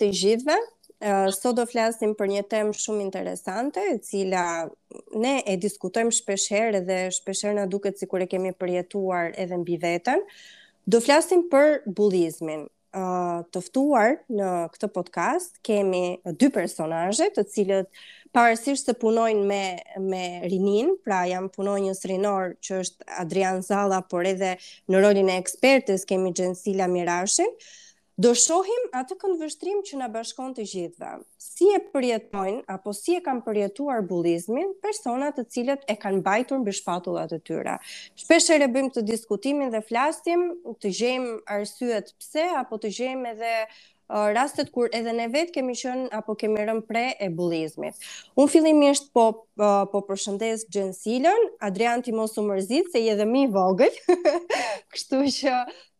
të gjithëve. Sot do flasim për një temë shumë interesante, e cila ne e diskutojmë shpesh herë dhe shpesh herë na duket sikur e kemi përjetuar edhe mbi veten. Do flasim për bullizmin. Ë uh, të ftuar në këtë podcast kemi dy personazhe, të cilët pavarësisht se punojnë me me rinin, pra janë punonjës rinor që është Adrian Zalla, por edhe në rolin e ekspertes kemi Xhensila Mirashin. Do shohim atë këndvështrim që na bashkon të gjithëve. Si e përjetojnë apo si e kanë përjetuar bullizmin persona të cilët e kanë mbajtur mbi shpatullat e tyre. Shpeshherë e bëjmë këtë diskutimin dhe flasim, të gjejmë arsyet pse apo të gjejmë edhe rastet kur edhe ne vetë kemi qenë apo kemi rënë pre e bullizmit. Unë fillimisht po po përshëndes Xhensilën, Adrian ti mos u mërzit se je edhe më i vogël. Kështu që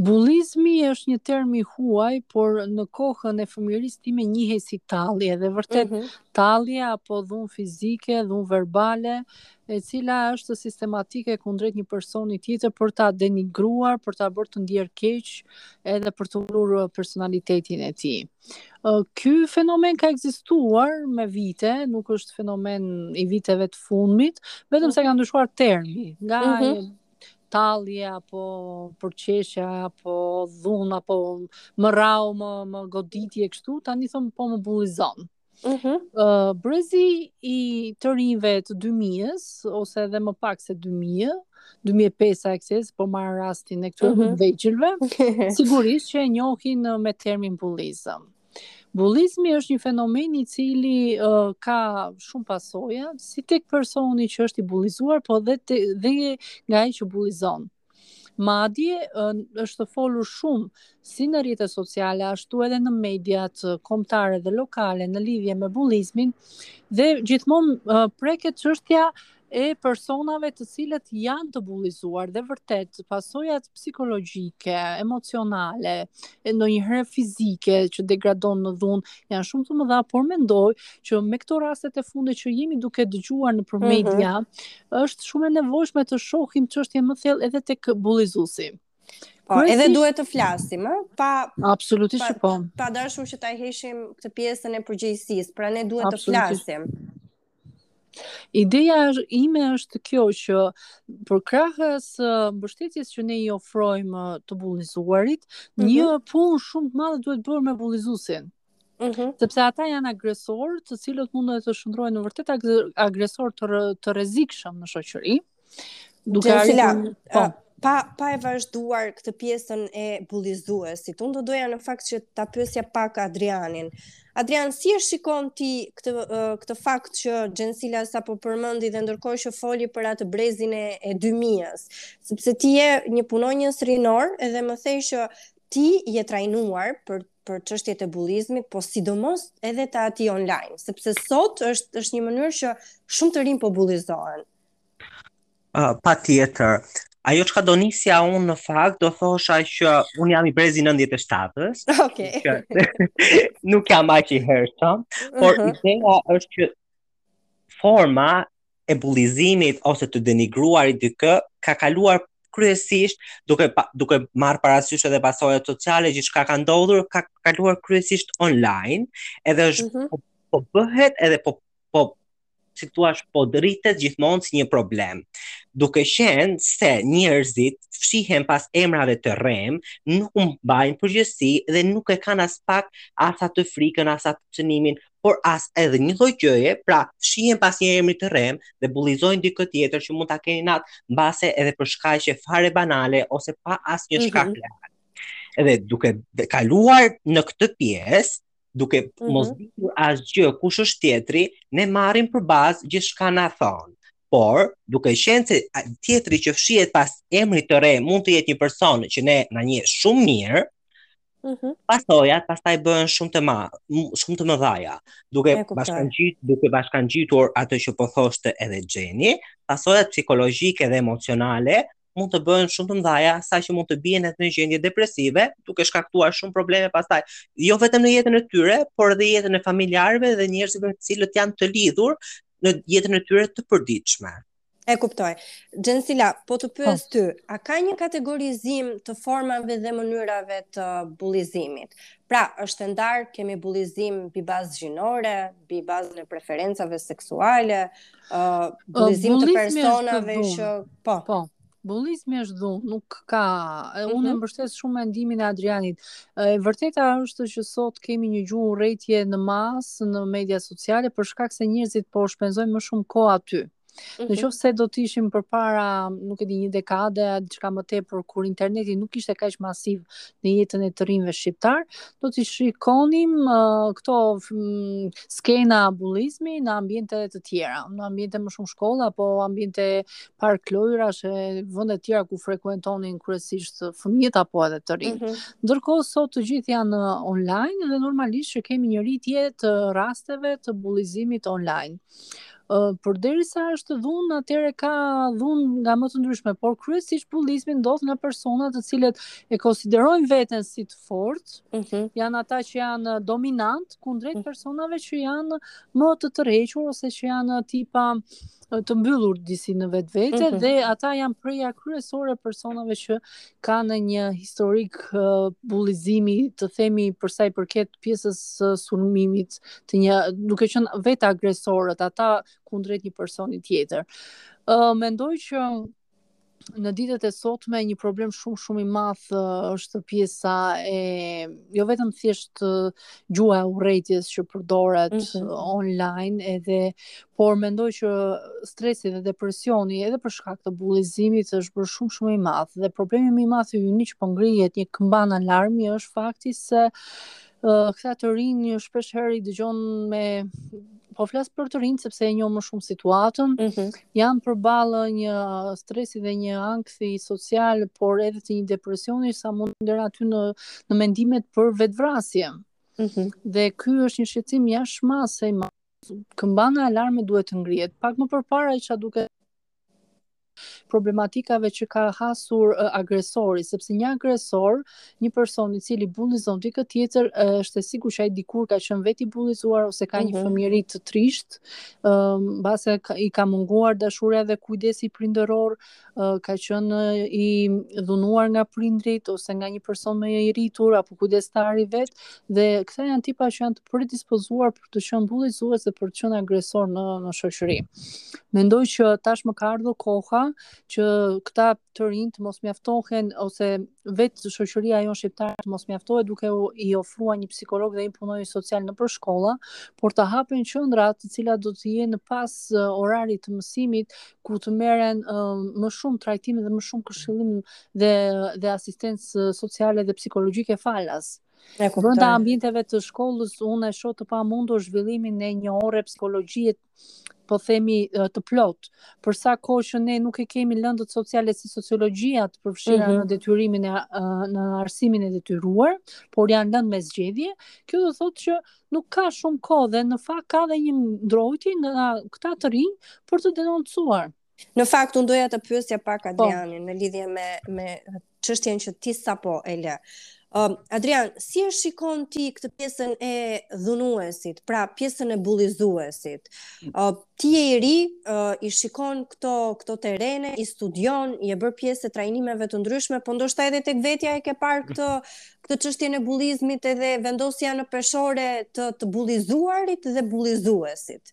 Bullizmi është një term i huaj, por në kohën e fëmijërisë time njihej si tallje dhe vërtet mm -hmm. tallje apo dhunë fizike, dhunë verbale, e cila është sistematike kundrejt një personi tjetër për ta denigruar, për ta bërë të ndihet keq, edhe për të ulur uh, personalitetin e tij. Uh, ky fenomen ka ekzistuar me vite, nuk është fenomen i viteve të fundit, vetëm mm -hmm. se ka ndryshuar termi nga mm -hmm tallja apo përqeshja apo dhunë apo më rrahu më më goditi e kështu tani thon po më bullizon. Mhm. Mm uh, brezi i të rinjve të 2000-s ose edhe më pak se 2000, 2005-a e këtej, po marr rastin e të mm -hmm. vegjëlve, sigurisht që e njohin me termin bullizëm. Bullizmi është një fenomen i cili uh, ka shumë pasoja, si tek personi që është i bullizuar, po dhe, te, dhe nga ai që bullizon. Madje uh, është folur shumë si në rrjetet sociale, ashtu edhe në mediat kombëtare dhe lokale në lidhje me bullizmin dhe gjithmonë uh, preket çështja e personave të cilët janë të bullizuar dhe vërtet pasojat psikologjike, emocionale, ndonjëherë fizike që degradon në dhunë janë shumë të mëdha, por mendoj që me këto rastet e fundit që jemi duke dëgjuar nëpër mhm. media, mm -hmm. është shumë e nevojshme të shohim çështjen më thellë edhe tek bullizuesi. Po, Kërësi... edhe duhet të flasim, ë? Pa Absolutisht pa, po. Pa dashur që ta heqim këtë pjesën e përgjegjësisë, pra ne duhet të flasim. Ideja ime është kjo që përkrah mbështetjes që ne i ofrojmë të bullizuarit, mm -hmm. një mhm. punë shumë të madhe duhet bërë me bullizuesin. Mm -hmm. Sepse ata janë agresorë, të cilët mund të shndërrohen në vërtet agresorë të rrezikshëm në shoqëri. Duke arritur po. pa pa e vazhduar këtë pjesën e bullizuesit. Unë do doja në fakt që ta pyesja pak Adrianin. Adrian, si e shikon ti këtë uh, këtë fakt që Xhensila sapo përmendi dhe ndërkohë që foli për atë brezin e, e 2000-s, sepse ti je një punonjës rinor edhe më thej që ti je trajnuar për për çështjet e bullizmit, po sidomos edhe të atij online, sepse sot është është një mënyrë që shumë të rinj po bullizohen. Patjetër. Ajo çka do nisja unë në fakt do thosha që un jam i brezit 97-s. Okej. Okay. nuk jam aq i hershëm, por uh -huh. ideja është që forma e bullizimit ose të denigruarit dikë ka kaluar kryesisht duke pa, duke marrë parasysh edhe pasojat sociale gjithçka ka ndodhur ka kaluar kryesisht online edhe është mm -hmm. po, po bëhet edhe po po si thua, po rritet gjithmonë si një problem. Duke qenë se njerëzit fshihen pas emrave të rremë, nuk mbajnë përgjegjësi dhe nuk e kanë aspak as atë frikën, as atë cënimin, por as edhe një lloj gjëje, pra fshihen pas një emri të rremë dhe bullizojnë dikë tjetër që mund ta kenë inat mbase edhe për shkaqe fare banale ose pa asnjë shkak mm -hmm. Dhe duke kaluar në këtë pjesë, duke mm -hmm. mos ditur asgjë kush është tjetri, ne marrim për bazë gjithçka na thonë. Por, duke qenë se tjetri që fshihet pas emrit të rremë mund të jetë një person që ne na njeh shumë mirë, Mm -hmm. Pasojat pastaj bëhen shumë të ma, shumë të mëdhaja. Duke bashkangjitur, duke bashkangjitur atë që po thoshte edhe Xheni, pasojat psikologjike dhe emocionale mund të bëhen shumë të mëdhaja, saqë mund të bien edhe në gjendje depresive, duke shkaktuar shumë probleme pastaj, jo vetëm në jetën e tyre, por edhe jetën e familjarëve dhe njerëzve me të cilët janë të lidhur në jetën e tyre të përditshme. E kuptoj. Xhensila, po të pyes po. ty, a ka një kategorizim të formave dhe mënyrave të bullizimit? Pra, është e ndarë, kemi bullizim mbi bazë gjinore, mbi bazën e preferencave seksuale, uh, bullizim të personave që po. Po. Bullizmi është dhunë, nuk ka. E, mm -hmm. Unë e mhm. mbështes shumë mendimin e Adrianit. E vërteta është që sot kemi një gjuhë urrejtje në masë në media sociale për shkak se njerëzit po shpenzojnë më shumë kohë aty. Në mhm. qoftë se do të ishim përpara, nuk e di, një dekade, diçka më tepër kur interneti nuk ishte kaq masiv në jetën e të rinjve shqiptarë, do t'i shikonim uh, këto mm, skena bullizmi në ambiente të tjera, në ambiente më shumë shkolla, apo ambiente park lojrash, vende të tjera ku frekuentonin kryesisht fëmijët apo edhe të rinj. Mm -hmm. Ndërkohë sot të gjithë janë online dhe normalisht që kemi një rritje të rasteve të bullizimit online. Uh, por derisa është dhunë, atëherë ka dhunë nga më të ndryshme, por kryesisht bullizmi ndodh nga persona të cilët e konsiderojnë veten si të fortë, mm -hmm. janë ata që janë dominantë kundrejt mm -hmm. personave që janë më të tërhequr ose që janë tipa të mbyllur disi në vetvete mm -hmm. dhe ata janë preja kryesore e personave që kanë një historik bullizimi, të themi për sa i përket pjesës së sulmimit të një, duke qenë vetë agresorët, ata kundrejt një personi tjetër. Ë uh, mendoj që në ditët e sotme një problem shumë shumë i madh është pjesa e jo vetëm thjesht gjuha e urrejtjes që përdoret mm -hmm. online edhe por mendoj që stresi dhe depresioni edhe për shkak të bullizimit është bërë shumë shumë i madh dhe problemi më i madh yni që po ngrihet një këmbanë alarmi është fakti se uh, këta të rinj shpeshherë i dëgjon me po flas për të rinj sepse e njoh më shumë situatën mm -hmm. janë përballë një stresi dhe një ankthi social por edhe të një depresioni sa mund të ndërhyjnë në mendimet për vetëvrasje mm -hmm. dhe ky është një shqetësim jashtë mase i madh Këmbana e alarmit duhet të ngrihet pak më përpara, tek problematikat që ka hasur uh, agresori, sepse një agresor, një person i cili bullizon dikë tjetër, uh, është e sigurt që ai dikur ka qenë vetë i bullizuar ose ka një mm -hmm. fëmijëri të trishtë, uh, mbase ka, i ka munguar dashuria dhe kujdesi prindëror, uh, ka qenë i dhunuar nga prindërit ose nga një person më i rritur apo kujdestari i vet dhe këta janë tipa që janë të predispozuar për të qenë bullizues dhe për të qenë agresorë në në shoqëri. Mendoj që tashmë ka ardhur koha që këta të rinj të mos mjaftohen ose vetë shoqëria jonë shqiptare të mos mjaftohet duke u ofruar një psikolog dhe një punonjës social nëpër shkolla, por të hapen qendra të cilat do të jenë pas orarit të mësimit ku të merren uh, më shumë trajtim dhe më shumë këshillim dhe dhe asistencë sociale dhe psikologjike falas E kuptoj. Brenda ambienteve të shkollës unë e shoh të pamundur zhvillimin e një ore psikologjie po themi të plotë, për sa kohë që ne nuk e kemi lëndët sociale si sociologjia të përfshira mm -hmm. në detyrimin e në arsimin e detyruar, por janë lëndë me zgjedhje, kjo do thotë që nuk ka shumë kohë dhe në fakt ka dhe një ndrojtje nga këta të rinj për të denoncuar. Në fakt unë doja të pyesja pak po. Adrianin po. në lidhje me me çështjen që ti sapo e le. Um, Adrian, si e shikon ti këtë pjesën e dhunuesit, pra pjesën e bullizuesit? Uh, ti je i ri, uh, i shikon këto, këto terrene, i studion, je bërë pjesë e trajnimeve të ndryshme, po ndoshta edhe tek vetja e ke parë këtë, këtë çështjen e bullizmit edhe vendosja në peshore të, të bullizuarit dhe bullizuesit.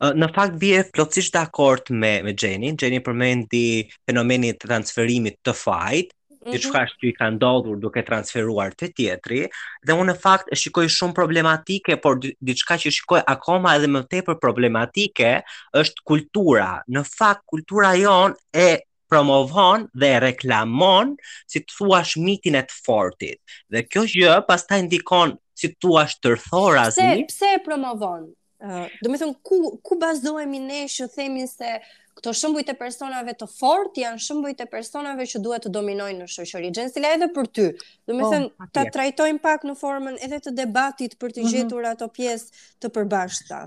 Në fakt bie plotësisht dakord me me Xhenin. Xheni përmendi fenomenin e transferimit të fajit, mm -hmm. diçka që i ka ndodhur duke transferuar te tjetri, dhe unë në fakt e shikoj shumë problematike, por diçka që shikoj akoma edhe më tepër problematike është kultura. Në fakt kultura jonë e promovon dhe reklamon si të thuash mitin e të fortit. Dhe kjo gjë pastaj ndikon si të thuash tërthorazi. Pse, pse e promovon? Uh, domethënë, ku, ku bazohemi ne që themin se këta shembujt e personave të fortë janë shembujt e personave që duhet të dominojnë në shoqëri. Xhensila edhe për ty. Domethënë, ta trajtojmë pak në formën edhe të debatit për të mhm. gjetur ato pjesë të përbashkëta.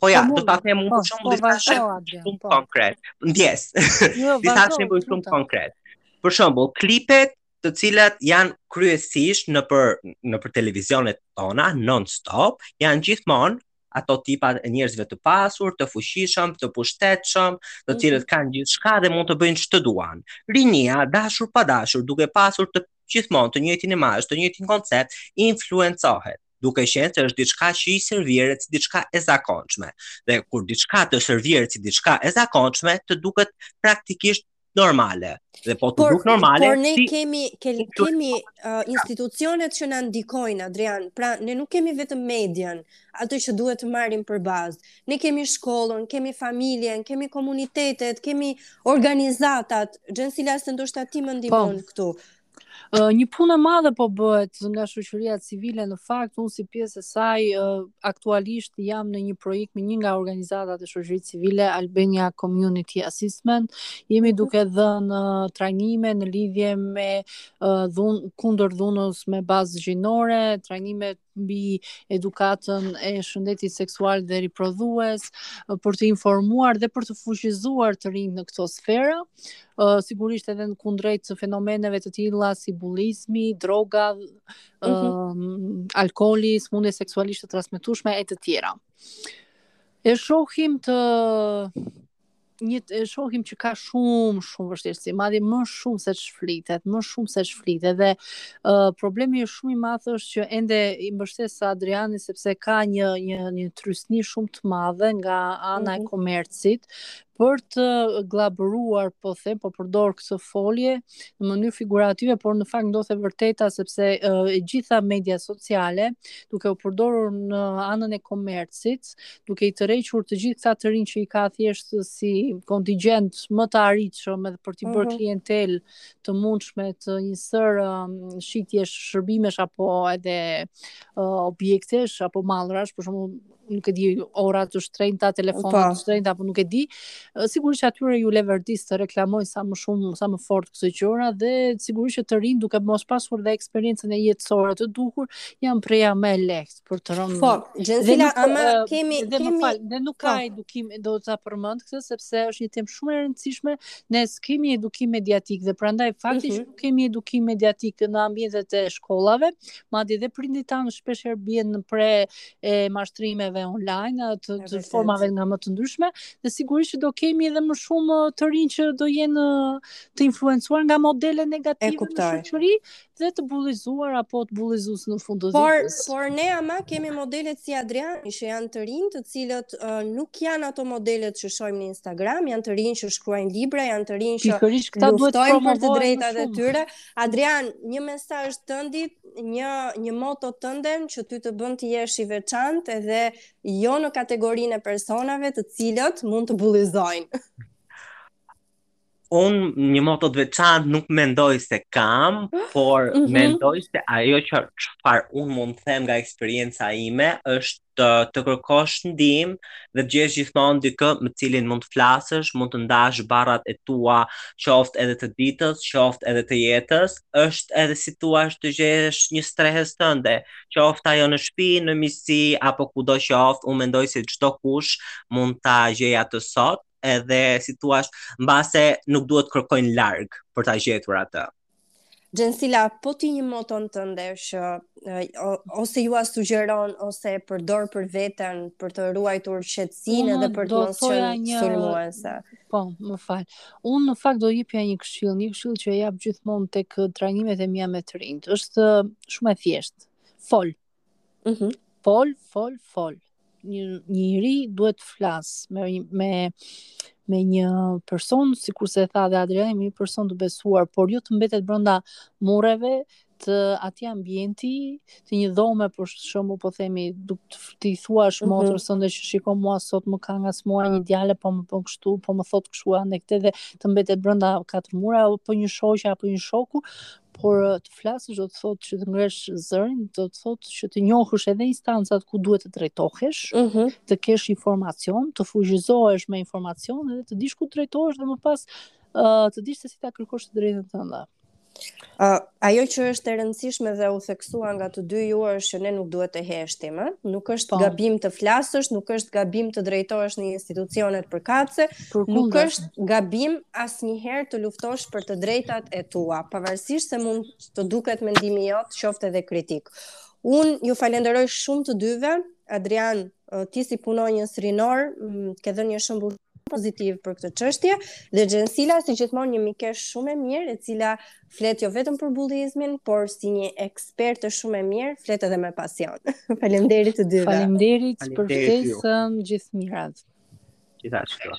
Po ja, do ta them unë po, shumë po, disa shembuj shumë po. konkretë. Ndjesë. Jo, disa shembuj shumë konkretë. Për shembull, klipet të cilat janë kryesisht nëpër nëpër televizionet tona non stop, janë gjithmonë ato tipat e njerëzve të pasur, të fuqishëm, të pushtetshëm, të mhm. cilët kanë gjithçka dhe mund të bëjnë ç'të duan. Rinia, dashur pa dashur, duke pasur gjithmonë të njëjtin imazh, të njëjtin koncept, influencohet. duke qenë se është diçka që i serviret si diçka e zakonshme. Dhe kur diçka të serviret si diçka e zakonshme, të duket praktikisht normale. Dhe po të duket normale, por ne si... kemi ke, kemi uh, institucionet që na ndikojnë Adrian. Pra ne nuk kemi vetëm median, ato që duhet të marrim për bazë. Ne kemi shkollën, kemi familjen, kemi komunitetet, kemi organizatat, Xhensila se ndoshta ti më ndihmon po. këtu. Uh, një punë e madhe po bëhet nga shoqëria civile në fakt unë si pjesë e saj uh, aktualisht jam në një projekt me një nga organizatat e shoqërisë civile Albania Community Assistment jemi mhm. duke dhënë uh, trajnime në lidhje me uh, dhun- kundër dhunës me bazë gjinore trajnime mbi edukatën e shëndetit seksual dhe riprodhues, për të informuar dhe për të fuqizuar të rinjtë në këto sfera, sigurisht edhe kundrejt të fenomeneve të tilla si bullizmi, droga, mm -hmm. alkooli, smundje seksualisht të transmetueshme e të tjera. E shohim të një e shohim që ka shumë shumë vështirësi, madje më shumë se ç'flitet, më shumë se ç'flitet dhe uh, problemi është shumë i madh është që unë e mbështes Adrianin sepse ka një një një trysni shumë të madhe nga ana mm -hmm. e mhm. komercit për të gllabëruar, po them, po përdor këtë folje në mënyrë figurative, por në fakt ndodh e vërteta sepse e gjitha media sociale, duke u përdorur në anën e komercit, duke i tërhequr të gjithë këta të rinj që i ka thjesht si kontingjent më të arritshëm edhe për t'i bërë mm -hmm. klientel të mundshme të një sërë um, shitjesh shërbimesh apo edhe uh, objektesh apo mallrash, për shembull nuk e di ora të shtrenjta, telefona po. të shtrenjta apo nuk e di. Uh, sigurisht që atyre ju leverdis të reklamojnë sa më shumë, sa më fort këto gjëra dhe sigurisht që të rinjtë duke mos pasur dhe eksperiencën jetësore të duhur, janë preja më e lehtë. për të rënë. Po, Xhensila, nuk, ama uh, kemi... Dhe kemi... më fal, dhe nuk ka po. edukim, do ta përmend këtë, sepse është një temë shumë e rëndësishme, ne s'kemi edukim mediatik, dhe prandaj fakti që mhm. nuk kemi edukim mediatik në ambientet e shkollave, madje dhe prindërit tanë shpeshherë bien pre e mashtrimeve online, të, të formave nga më të ndryshme, dhe sigurisht që do kemi edhe më shumë të rinj që do jenë të influencuar nga modele negative në shoqëri, dhe të bullizuar apo të bullizues në fund të ditës. Por por ne ama kemi modelet si Adriani që janë të rinj, të cilët uh, nuk janë ato modelet që shohim në Instagram, janë të rinj që shkruajnë libra, janë të rinj që Pikërisht këta duhet të promovojmë luftojnë për të drejtat e tyre. Adrian, një mesazh tëndin, një një moto tënden që ty të bën të jesh i veçantë edhe jo në kategorinë e personave të cilët mund të bullizojnë. Unë një moto të veçantë nuk mendoj se kam, por mm -hmm. mendoj se ajo që çfar unë mund të them nga eksperienca ime është të, të kërkosh ndihmë dhe të gjesh gjithmonë dikë me të cilin mund të flasësh, mund të ndash barrat e tua, qoftë edhe të ditës, qoftë edhe të jetës, është edhe si thua është të gjesh një strehëz tënde, qoftë ajo në shtëpi, në miqësi apo kudo qoftë, unë mendoj se çdokush mund ta gjejë atë sot edhe si thua, mbase nuk duhet të kërkojnë larg për ta gjetur atë. Xhensila, po ti një moto tënden që, ose jua sugjeron, ose përdor për veten, për të ruajtur qetësinë edhe për të mos qenë një... sulmuese. Po, më fal. Unë në fakt do jepja një këshillë, një këshillë që e jap gjithmonë tek trajnimet e mia me të rinjtë. është shumë e thjeshtë. Fol, Mhm. Mm fol, fol, fol. Një një i ri duhet të flasë me me me një person, sikurse e tha dhe Adriani, me një person të besuar, por jo të mbetet brenda mureve të atij ambienti, të një dhome për shembull po themi, duhet t'i thuash mm -hmm. motrës tënde që shiko mua sot më ka ngacmuar një djalë po më bën kështu, po më thotë kështu anë këtë dhe të mbetet brenda katër mureve apo një shoqe apo një shoku, por të flasësh do të thotë që të ngresh zërin, do të thotë që të njohësh edhe instancat ku duhet të drejtohesh, uh mhm. -huh. të kesh informacion, të fuqizohesh me informacion dhe të dish ku të drejtohesh dhe më pas uh, të dish se si ta kërkosh të drejtën tënde. Uh, ajo që është e rëndësishme dhe u theksua nga të dy ju është që ne nuk duhet të heshtim, nuk është gabim të flasësh, nuk është gabim të drejtohesh në institucionet përkatëse, Nuk është gabim asnjëherë të luftosh për të drejtat e tua, pavarësisht se mund të duket mendimi jot, qoftë edhe kritik. Unë ju falenderoj shumë të dyve, Adrian, ti si punonjës rinor, ke dhënë një shembull pozitiv për këtë çështje dhe Xhensila si gjithmonë një mikeshë shumë e mirë e cila flet jo vetëm për bullizmin, por si një eksperte shumë e mirë, flet edhe me pasion. Faleminderit të dyve. Faleminderit për ftesën, gjithë të mirat. Gjithashtu.